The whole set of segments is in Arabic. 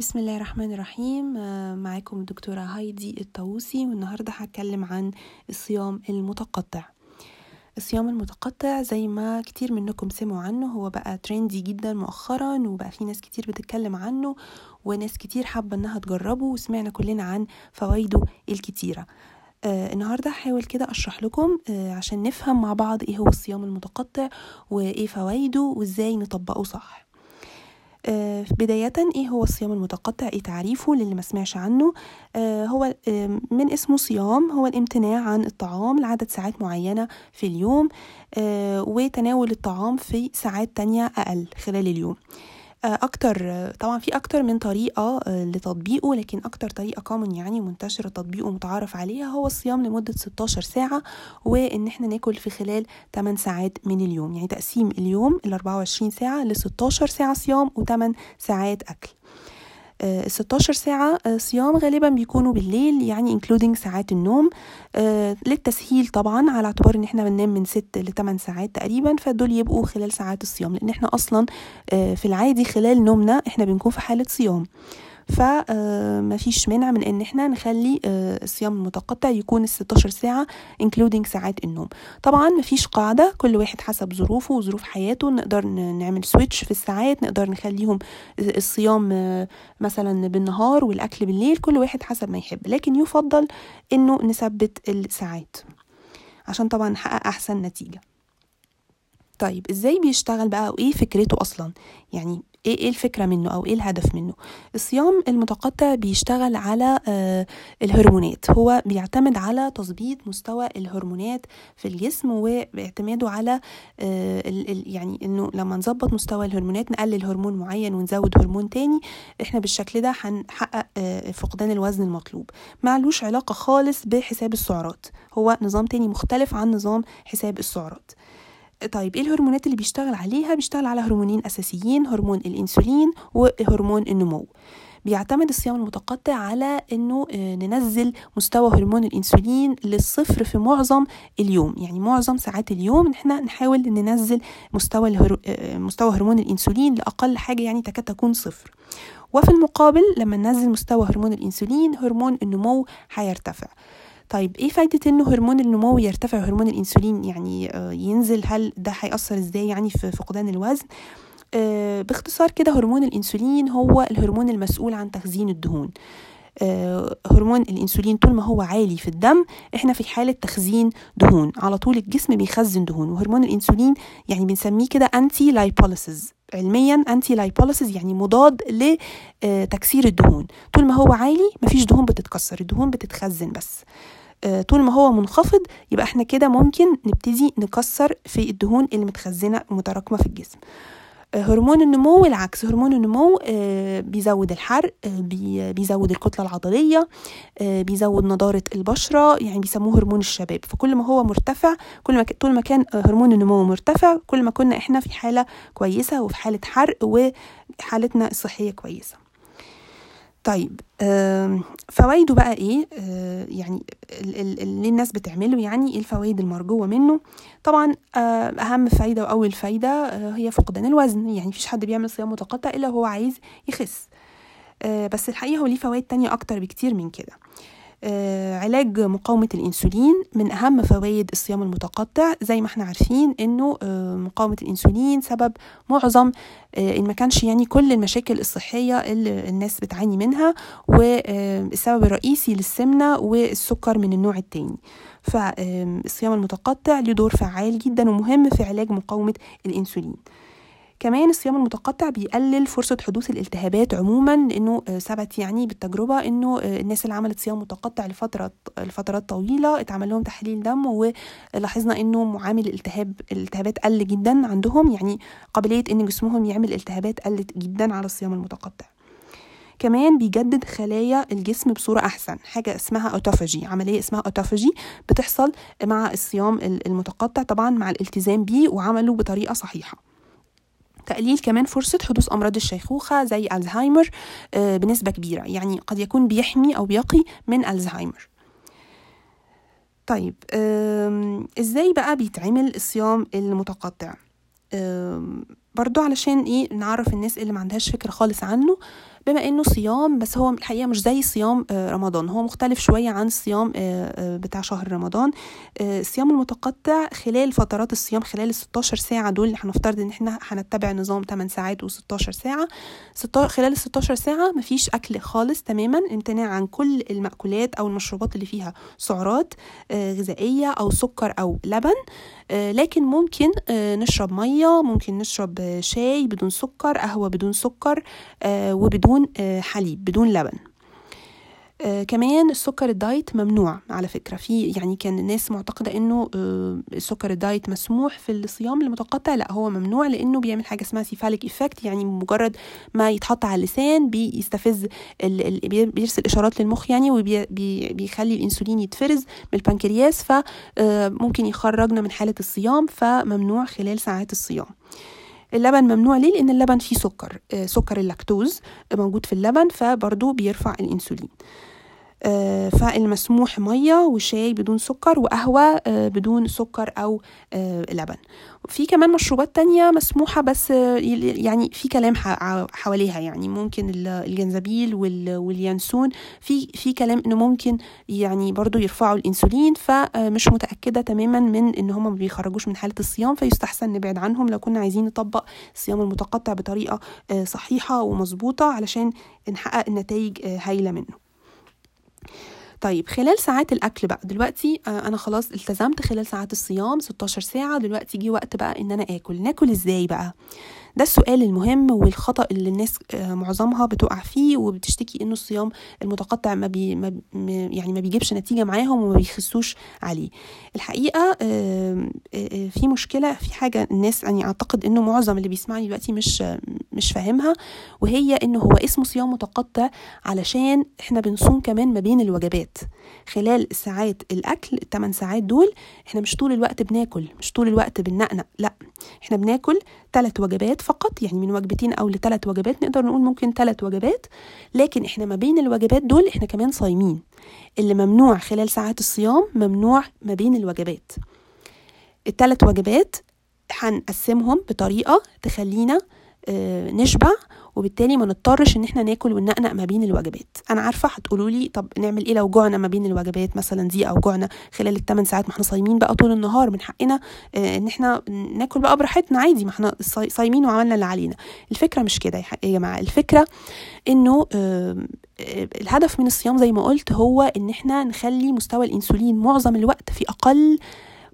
بسم الله الرحمن الرحيم. آه، معاكم الدكتورة هايدي الطاووسي والنهاردة هتكلم عن الصيام المتقطع. الصيام المتقطع زي ما كتير منكم سمعوا عنه هو بقى ترندي جدا مؤخرا وبقى في ناس كتير بتتكلم عنه وناس كتير حابة إنها تجربه وسمعنا كلنا عن فوائده الكتيرة. آه النهاردة هحاول كده أشرح لكم آه عشان نفهم مع بعض إيه هو الصيام المتقطع وإيه فوائده وإزاي نطبقه صح. آه بداية إيه هو الصيام المتقطع؟ إيه تعريفه للي ما سمعش عنه؟ آه هو آه من اسمه صيام. هو الامتناع عن الطعام لعدد ساعات معينة في اليوم آه وتناول الطعام في ساعات تانية أقل خلال اليوم. أكتر طبعا في أكتر من طريقة لتطبيقه لكن أكتر طريقة كومن يعني منتشرة تطبيقه متعارف عليها هو الصيام لمدة 16 ساعة وإن إحنا ناكل في خلال 8 ساعات من اليوم يعني تقسيم اليوم ال 24 ساعة ل 16 ساعة صيام و8 ساعات أكل. ال 16 ساعة صيام غالبا بيكونوا بالليل يعني including ساعات النوم آه للتسهيل طبعا على اعتبار إن إحنا بننام من 6 ل 8 ساعات تقريبا فدول يبقوا خلال ساعات الصيام لأن إحنا أصلا آه في العادي خلال نومنا إحنا بنكون في حالة صيام. فما فيش مانع من إن إحنا نخلي الصيام المتقطع يكون ال 16 ساعة including ساعات النوم. طبعا ما فيش قاعدة كل واحد حسب ظروفه وظروف حياته نقدر نعمل سويتش في الساعات نقدر نخليهم الصيام مثلا بالنهار والأكل بالليل كل واحد حسب ما يحب. لكن يفضل إنه نثبت الساعات عشان طبعا نحقق أحسن نتيجة. طيب إزاي بيشتغل بقى وإيه فكرته أصلا؟ يعني إيه إيه الفكرة منه أو إيه الهدف منه؟ الصيام المتقطع بيشتغل على آه الهرمونات. هو بيعتمد على تظبيط مستوى الهرمونات في الجسم وباعتماده على آه يعني إنه لما نظبط مستوى الهرمونات نقلل هرمون معين ونزود هرمون تاني إحنا بالشكل ده هنحقق آه فقدان الوزن المطلوب. معلوش علاقة خالص بحساب السعرات. هو نظام تاني مختلف عن نظام حساب السعرات. طيب إيه الهرمونات اللي بيشتغل عليها؟ بيشتغل على هرمونين أساسيين هرمون الإنسولين وهرمون النمو. بيعتمد الصيام المتقطع على إنه ننزل مستوى هرمون الإنسولين للصفر في معظم اليوم. يعني معظم ساعات اليوم إحنا نحاول ننزل مستوى الهر... مستوى هرمون الإنسولين لأقل حاجة يعني تكاد تكون صفر. وفي المقابل لما ننزل مستوى هرمون الإنسولين هرمون النمو هيرتفع. طيب إيه فايدة إنه هرمون النمو يرتفع هرمون الإنسولين؟ يعني آه ينزل هل ده هيأثر إزاي يعني في فقدان الوزن؟ آه باختصار كده هرمون الإنسولين هو الهرمون المسؤول عن تخزين الدهون. آه هرمون الإنسولين طول ما هو عالي في الدم إحنا في حالة تخزين دهون. على طول الجسم بيخزن دهون وهرمون الإنسولين يعني بنسميه كده anti-lipolysis علميا anti-lipolysis يعني مضاد لتكسير الدهون. طول ما هو عالي مفيش دهون بتتكسر الدهون بتتخزن بس. طول ما هو منخفض يبقى إحنا كده ممكن نبتدي نكسر في الدهون اللي متخزنة متراكمة في الجسم. هرمون النمو العكس هرمون النمو بيزود الحرق بيزود الكتلة العضلية بيزود نضارة البشرة يعني بيسموه هرمون الشباب. فكل ما هو مرتفع كل ما طول ما كان هرمون النمو مرتفع كل ما كنا إحنا في حالة كويسة وفي حالة حرق وحالتنا الصحية كويسة. طيب فوائده بقى إيه؟ يعني اللي الناس بتعمله يعني إيه الفوائد المرجوة منه؟ طبعا أهم فايدة وأول فايدة هي فقدان الوزن يعني مفيش حد بيعمل صيام متقطع إلا هو عايز يخس. بس الحقيقة هو ليه فوائد تانية أكتر بكتير من كده. آه علاج مقاومة الإنسولين من أهم فوائد الصيام المتقطع. زي ما إحنا عارفين إنه آه مقاومة الإنسولين سبب معظم آه إن ما كانش يعني كل المشاكل الصحية اللي الناس بتعاني منها والسبب الرئيسي للسمنة والسكر من النوع التاني. فالصيام المتقطع له دور فعال جدا ومهم في علاج مقاومة الإنسولين. كمان الصيام المتقطع بيقلل فرصة حدوث الالتهابات عموما لأنه ثبت يعني بالتجربة إنه الناس اللي عملت صيام متقطع لفترة لفترات طويلة اتعمل لهم تحليل دم ولاحظنا إنه معامل الالتهاب الالتهابات قل جدا عندهم يعني قابلية إن جسمهم يعمل التهابات قلت جدا على الصيام المتقطع. كمان بيجدد خلايا الجسم بصورة أحسن حاجة اسمها أوتوفاجي عملية اسمها أوتوفاجي بتحصل مع الصيام المتقطع طبعا مع الالتزام بيه وعمله بطريقة صحيحة. تقليل كمان فرصة حدوث أمراض الشيخوخة زي ألزهايمر بنسبة كبيرة. يعني قد يكون بيحمي أو بيقي من ألزهايمر. طيب إزاي بقى بيتعمل الصيام المتقطع؟ برضو علشان إيه نعرف الناس اللي ما عندهاش فكره خالص عنه بما انه صيام بس هو الحقيقة مش زي صيام آه، رمضان. هو مختلف شوية عن الصيام آه، آه، بتاع شهر رمضان. الصيام المتقطع خلال فترات الصيام خلال ال 16 ساعة دول هنفترض ان إحنا هنتبع نظام 8 ساعات و16 ساعة. خلال ال 16 ساعة مفيش أكل خالص تماما امتناع عن كل المأكولات أو المشروبات اللي فيها سعرات غذائية أو سكر أو لبن. لكن ممكن نشرب مية ممكن نشرب شاي بدون سكر قهوة بدون سكر وبدون بدون آه، حليب بدون لبن. آه كمان السكر ال diet ممنوع على فكرة. في يعني كان الناس معتقدة إنه آه السكر ال diet مسموح في الصيام المتقطع. لا هو ممنوع لأنه بيعمل حاجة اسمها cephalic effect يعني مجرد ما يتحط على اللسان بيستفز بيرسل إشارات للمخ يعني وبيخلي الإنسولين يتفرز من البنكرياس فممكن آه، يخرجنا من حالة الصيام فممنوع خلال ساعات الصيام. اللبن ممنوع ليه؟ لأن اللبن فيه سكر. آه، سكر اللاكتوز موجود في اللبن فبرضه بيرفع الإنسولين. فالمسموح مية وشاي بدون سكر وقهوة آه، بدون سكر أو لبن. في كمان مشروبات تانية مسموحة بس يعني في كلام حواليها. يعني ممكن الجنزبيل واليانسون. في في كلام إنه ممكن يعني برضو يرفعوا الإنسولين فمش متأكدة تماما من إن هم ما بيخرجوش من حالة الصيام فيستحسن نبعد عنهم. لو كنا عايزين نطبق الصيام المتقطع بطريقة آه، صحيحة ومظبوطة علشان نحقق النتائج آه، هايلة منه. طيب خلال ساعات الأكل بقى دلوقتي آه، أنا خلاص التزمت خلال ساعات الصيام 16 ساعة دلوقتي جه وقت بقى إن أنا آكل. ناكل إزاي بقى؟ ده السؤال المهم والخطأ اللي الناس آه، معظمها بتقع فيه وبتشتكي إنه الصيام المتقطع ما, بي ما يعني ما بيجيبش نتيجة معاهم وما بيخسوش عليه. الحقيقة في مشكلة في حاجة الناس يعني أعتقد إنه معظم اللي بيسمعني دلوقتي مش مش فاهمها وهي انه هو اسمه صيام متقطع علشان إحنا بنصوم كمان ما بين الوجبات. خلال ساعات الأكل الثمان ساعات دول إحنا مش طول الوقت بناكل مش طول الوقت بننقنق لأ إحنا بناكل ثلاث وجبات فقط يعني من وجبتين أو لثلاث وجبات نقدر نقول ممكن ثلاث وجبات لكن إحنا ما بين الوجبات دول إحنا كمان صايمين. اللي ممنوع خلال ساعات الصيام ممنوع ما بين الوجبات. الثلاث وجبات هنقسمهم بطريقة تخلينا نشبع وبالتالي ما نضطرش إن إحنا ناكل وننقنق ما بين الوجبات. أنا عارفة هتقولوا لي طب نعمل إيه لو جوعنا ما بين الوجبات مثلا دي أو جوعنا خلال الثمان ساعات ما إحنا صايمين بقى طول النهار؟ من حقنا آه، إن إحنا ناكل بقى براحتنا عادي ما إحنا صايمين وعملنا اللي علينا. الفكرة مش كده يا جماعة. الفكرة إنه الهدف من الصيام زي ما قلت هو إن إحنا نخلي مستوى الإنسولين معظم الوقت في أقل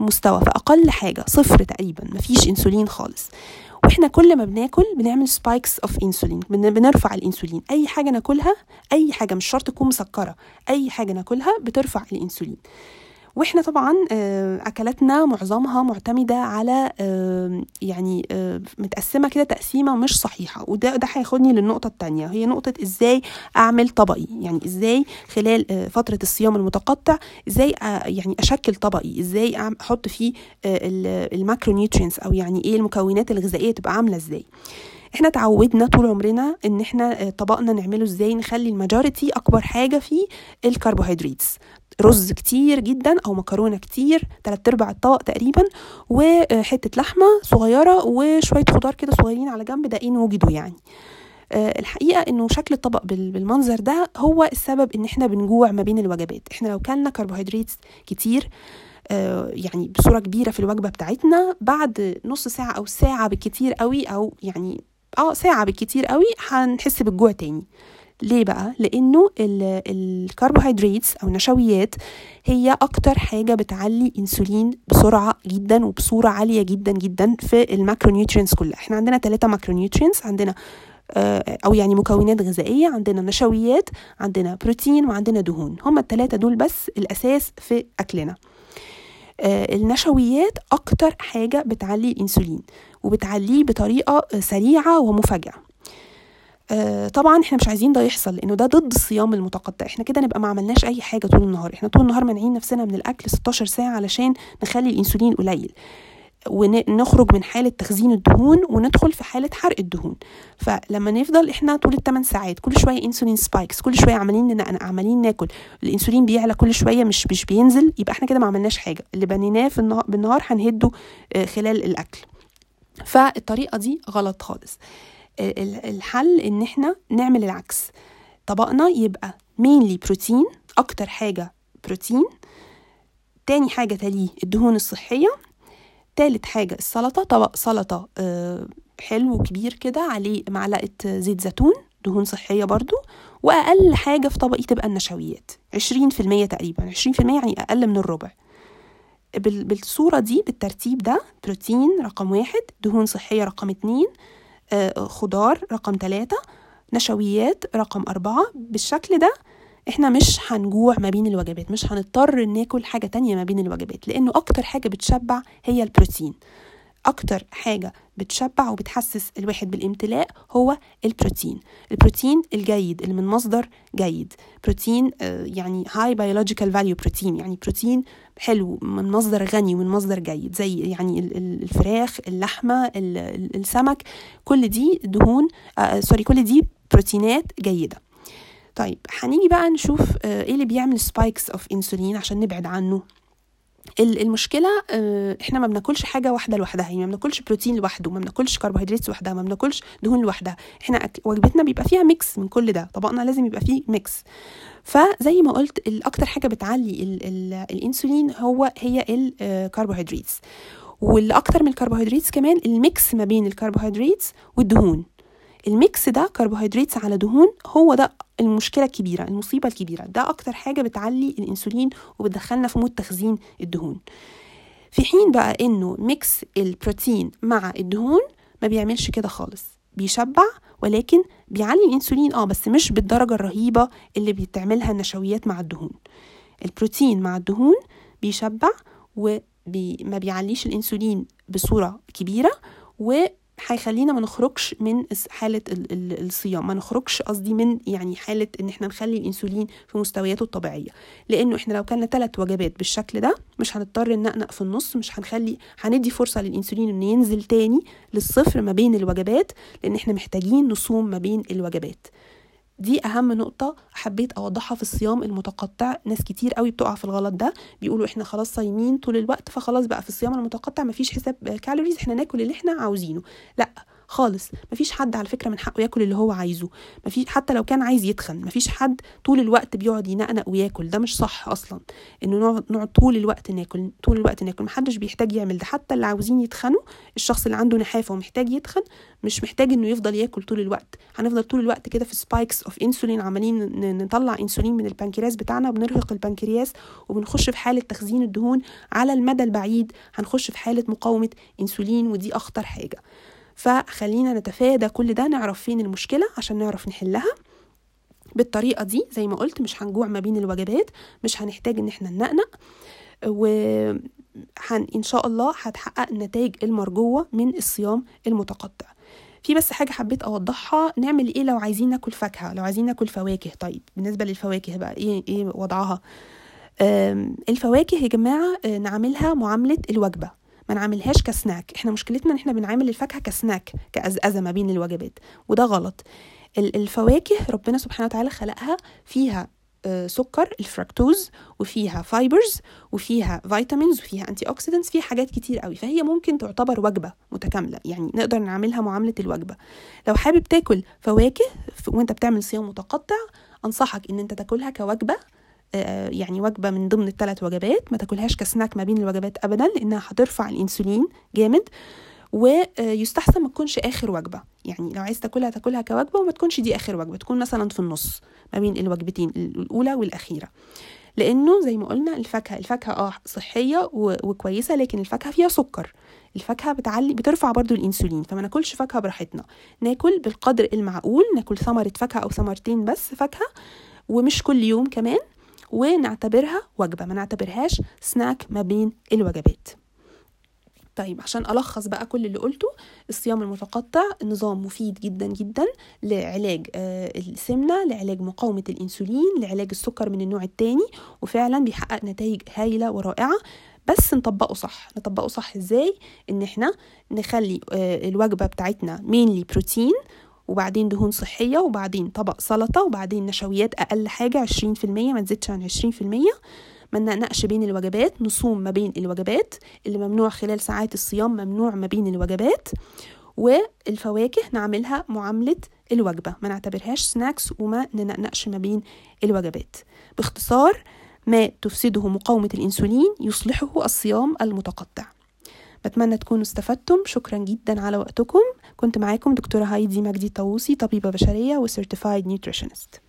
مستوى في أقل حاجة صفر تقريبا مفيش إنسولين خالص. وإحنا كل ما بناكل بنعمل spikes of insulin بنرفع الانسولين. اي حاجة ناكلها اي حاجة مش شرط تكون مسكرة اي حاجة ناكلها بترفع الانسولين. وإحنا طبعا آه، أكلاتنا معظمها معتمدة على يعني متقسمة كده تقسيمة مش صحيحة وده ده هياخدني للنقطة الثانية هي نقطة إزاي أعمل طبقي؟ يعني إزاي خلال آه، فترة الصيام المتقطع إزاي آه، يعني أشكل طبقي؟ إزاي أحط فيه ال macronutrients أو يعني إيه المكونات الغذائية تبقى عاملة إزاي؟ إحنا تعودنا طول عمرنا إن إحنا طبقنا نعمله إزاي نخلي ال majority أكبر حاجة فيه الكربوهيدرات رز كتير جدا أو مكرونة كتير تلات أرباع الطبق تقريبا وحتة لحمة صغيرة وشوية خضار كده صغيرين على جنب ده ان وجدوا يعني. آه، الحقيقة إنه شكل الطبق بالمنظر ده هو السبب إن إحنا بنجوع ما بين الوجبات. إحنا لو كلنا كربوهيدرات كتير آه، يعني بصورة كبيرة في الوجبة بتاعتنا بعد نص ساعة أو ساعة بالكتير قوي أو يعني آه ساعة بالكتير قوي هنحس بالجوع تاني. ليه بقى؟ لأنه الكربوهيدرات أو النشويات هي أكتر حاجة بتعلي إنسولين بسرعة جدا وبصورة عالية جدا جدا في ال macronutrients كلها. إحنا عندنا ثلاثة macronutrients عندنا آه، أو يعني مكونات غذائية عندنا نشويات عندنا بروتين وعندنا دهون. هما الثلاثه دول بس الأساس في أكلنا. آه، النشويات أكتر حاجة بتعلي الانسولين وبتعليه بطريقة سريعة ومفاجئه آه طبعا إحنا مش عايزين ده يحصل لأنه ده ضد الصيام المتقطع. إحنا كده نبقى ما عملناش أي حاجة طول النهار. إحنا طول النهار مانعين نفسنا من الأكل 16 ساعة علشان نخلي الإنسولين قليل. ونخرج من حالة تخزين الدهون وندخل في حالة حرق الدهون. فلما نفضل إحنا طول الثمان ساعات كل شوية insulin spikes كل شوية عمالين عمالين ناكل. الإنسولين بيعلى كل شوية مش مش بينزل يبقى إحنا كده ما عملناش حاجة. اللي بنيناه في النهار بالنهار هنهده آه، خلال الأكل. فالطريقة دي غلط خالص. الحل إن إحنا نعمل العكس. طبقنا يبقى mainly بروتين أكتر حاجة بروتين تاني حاجة تليه الدهون الصحية تالت حاجة السلطة طبق سلطة آه، حلو كبير كده عليه معلقة زيت زيتون دهون صحية برضو وأقل حاجة في طبقي تبقى النشويات عشرين في المية تقريبا عشرين في المية يعني أقل من الربع. بالصورة دي بالترتيب ده بروتين رقم واحد دهون صحية رقم اتنين خضار رقم ثلاثة نشويات رقم أربعة. بالشكل ده إحنا مش هنجوع ما بين الوجبات مش هنضطر ناكل حاجة تانية ما بين الوجبات لأنه أكتر حاجة بتشبع هي البروتين. أكتر حاجة بتشبع وبتحسس الواحد بالامتلاء هو البروتين. البروتين الجيد اللي من مصدر جيد. بروتين آه، يعني high biological value protein يعني بروتين حلو من مصدر غني ومن مصدر جيد زي يعني الفراخ اللحمة السمك. كل دي دهون sorry آه، كل دي بروتينات جيدة. طيب هنيجي بقى نشوف آه، إيه اللي بيعمل spikes of insulin عشان نبعد عنه؟ المشكلة آه، إحنا ما بناكلش حاجة واحدة لوحدها يعني ما بناكلش بروتين لوحده ما بناكلش كربوهيدرات لوحدها ما بناكلش دهون لوحدها. إحنا وجبتنا بيبقى فيها mix من كل ده طبقنا لازم يبقى فيه mix فزي ما قلت الاكتر حاجة بتعلي ال ال الإنسولين هو هي الكربوهيدرات واللي أكتر من الكربوهيدرات كمان ال mix ما بين الكربوهيدرات والدهون. ال mix ده كربوهيدرات على دهون هو ده المشكلة الكبيره المصيبة الكبيرة. ده أكتر حاجة بتعلي الإنسولين وبتدخلنا في mode تخزين الدهون. في حين بقى إنه mix البروتين مع الدهون ما بيعملش كده خالص. بيشبع ولكن بيعلي الإنسولين آه بس مش بالدرجة الرهيبة اللي بتعملها النشويات مع الدهون. البروتين مع الدهون بيشبع وما بيعليش الإنسولين بصورة كبيرة و هيخلينا ما نخرجش من حالة الصيام ما نخرجش قصدي من يعني حالة إن إحنا نخلي الإنسولين في مستوياته الطبيعية. لأنه إحنا لو كلنا ثلاث وجبات بالشكل ده مش هنضطر ننقنق في النص مش هنخلي هندي فرصة للإنسولين إنه ينزل تاني للصفر ما بين الوجبات لأن إحنا محتاجين نصوم ما بين الوجبات. دي أهم نقطة حبيت أوضحها في الصيام المتقطع. ناس كتير قوي بتقع في الغلط ده. بيقولوا إحنا خلاص صايمين طول الوقت فخلاص بقى في الصيام المتقطع مفيش حساب كالوريز إحنا ناكل اللي إحنا عاوزينه. لأ خالص. مفيش حد على فكرة من حقه ياكل اللي هو عايزه. مفيش حتى لو كان عايز يتخن مفيش حد طول الوقت بيقعد ينقنق وياكل. ده مش صح أصلا إنه نقعد نقعد طول الوقت ناكل طول الوقت ناكل. محدش بيحتاج يعمل ده. حتى اللي عاوزين يتخنوا الشخص اللي عنده نحافه ومحتاج يتخن مش محتاج إنه يفضل ياكل طول الوقت. هنفضل طول الوقت كده في spikes of insulin عمالين نطلع انسولين من البنكرياس بتاعنا وبنرهق البنكرياس وبنخش في حالة تخزين الدهون على المدى البعيد. هنخش في حالة مقاومة انسولين ودي أخطر حاجة. فخلينا نتفادى كل ده نعرف فين المشكلة عشان نعرف نحلها. بالطريقة دي زي ما قلت مش هنجوع ما بين الوجبات مش هنحتاج إن إحنا ننقنق و حن إن شاء الله هتحقق النتائج المرجوة من الصيام المتقطع. في بس حاجة حبيت أوضحها نعمل إيه لو عايزين ناكل فاكهة لو عايزين ناكل فواكه؟ طيب بالنسبة للفواكه بقى إيه إيه وضعها؟ الفواكه يا جماعة آه، نعملها معاملة الوجبة. ما نعملهاش كسناك. إحنا مشكلتنا إن إحنا بنعمل الفاكهة كسناك كأزأزة ما بين الوجبات وده غلط. الفواكه ربنا سبحانه وتعالى خلقها فيها آه، سكر الفركتوز وفيها fibers وفيها vitamins وفيها antioxidants فيها حاجات كتير قوي. فهي ممكن تعتبر وجبة متكاملة يعني نقدر نعملها معاملة الوجبة. لو حابب تاكل فواكه وأنت بتعمل صيام متقطع أنصحك إن أنت تاكلها كوجبة يعني وجبة من ضمن الثلاث وجبات ما تاكلهاش كسناك ما بين الوجبات ابدا لأنها هترفع الإنسولين جامد ويستحسن ما تكونش آخر وجبة. يعني لو عايز تاكلها تاكلها كوجبة وما تكونش دي آخر وجبة تكون مثلا في النص ما بين الوجبتين الأولى والأخيرة. لأنه زي ما قلنا الفاكهة الفاكهة آه صحية وكويسة لكن الفاكهة فيها سكر. الفاكهة بتعلي بترفع برضو الإنسولين فما ناكلش فاكهة براحتنا. ناكل بالقدر المعقول ناكل ثمرة فاكهة أو ثمرتين بس فاكهة ومش كل يوم كمان ونعتبرها وجبة ما نعتبرهاش سناك ما بين الوجبات. طيب عشان ألخص بقى كل اللي قلته الصيام المتقطع نظام مفيد جدا جدا لعلاج آه، السمنة لعلاج مقاومة الأنسولين لعلاج السكر من النوع التاني وفعلا بيحقق نتائج هايلة ورائعة. بس نطبقه صح. نطبقه صح إزاي؟ إن إحنا نخلي آه، الوجبة بتاعتنا مينلي بروتين وبعدين دهون صحية وبعدين طبق سلطة وبعدين نشويات أقل حاجة عشرين في المية ما تزيدش عن عشرين في المية. ما ننقنقش بين الوجبات نصوم ما بين الوجبات. اللي ممنوع خلال ساعات الصيام ممنوع ما بين الوجبات. والفواكه نعملها معاملة الوجبة. ما نعتبرهاش snacks وما ننقنقش ما بين الوجبات. باختصار ما تفسده مقاومة الإنسولين يصلحه الصيام المتقطع. بتمنى تكونوا استفدتم. شكرا جدا على وقتكم. كنت معاكم دكتورة هايدي مجدي طاووسي طبيبة بشرية و certified nutritionist